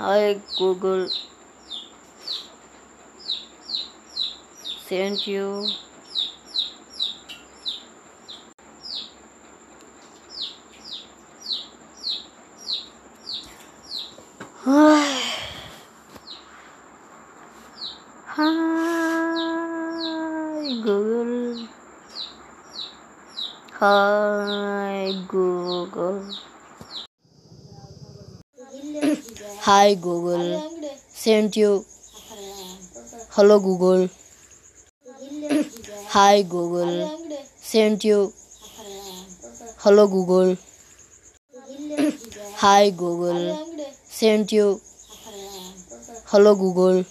Hi Google. Sent you. Hi Google. Hi Google. Hi Google. Sent you. Hello Google. Hi Google. Sent you. Hello Google. Hi Google. Sent you. Hello Google.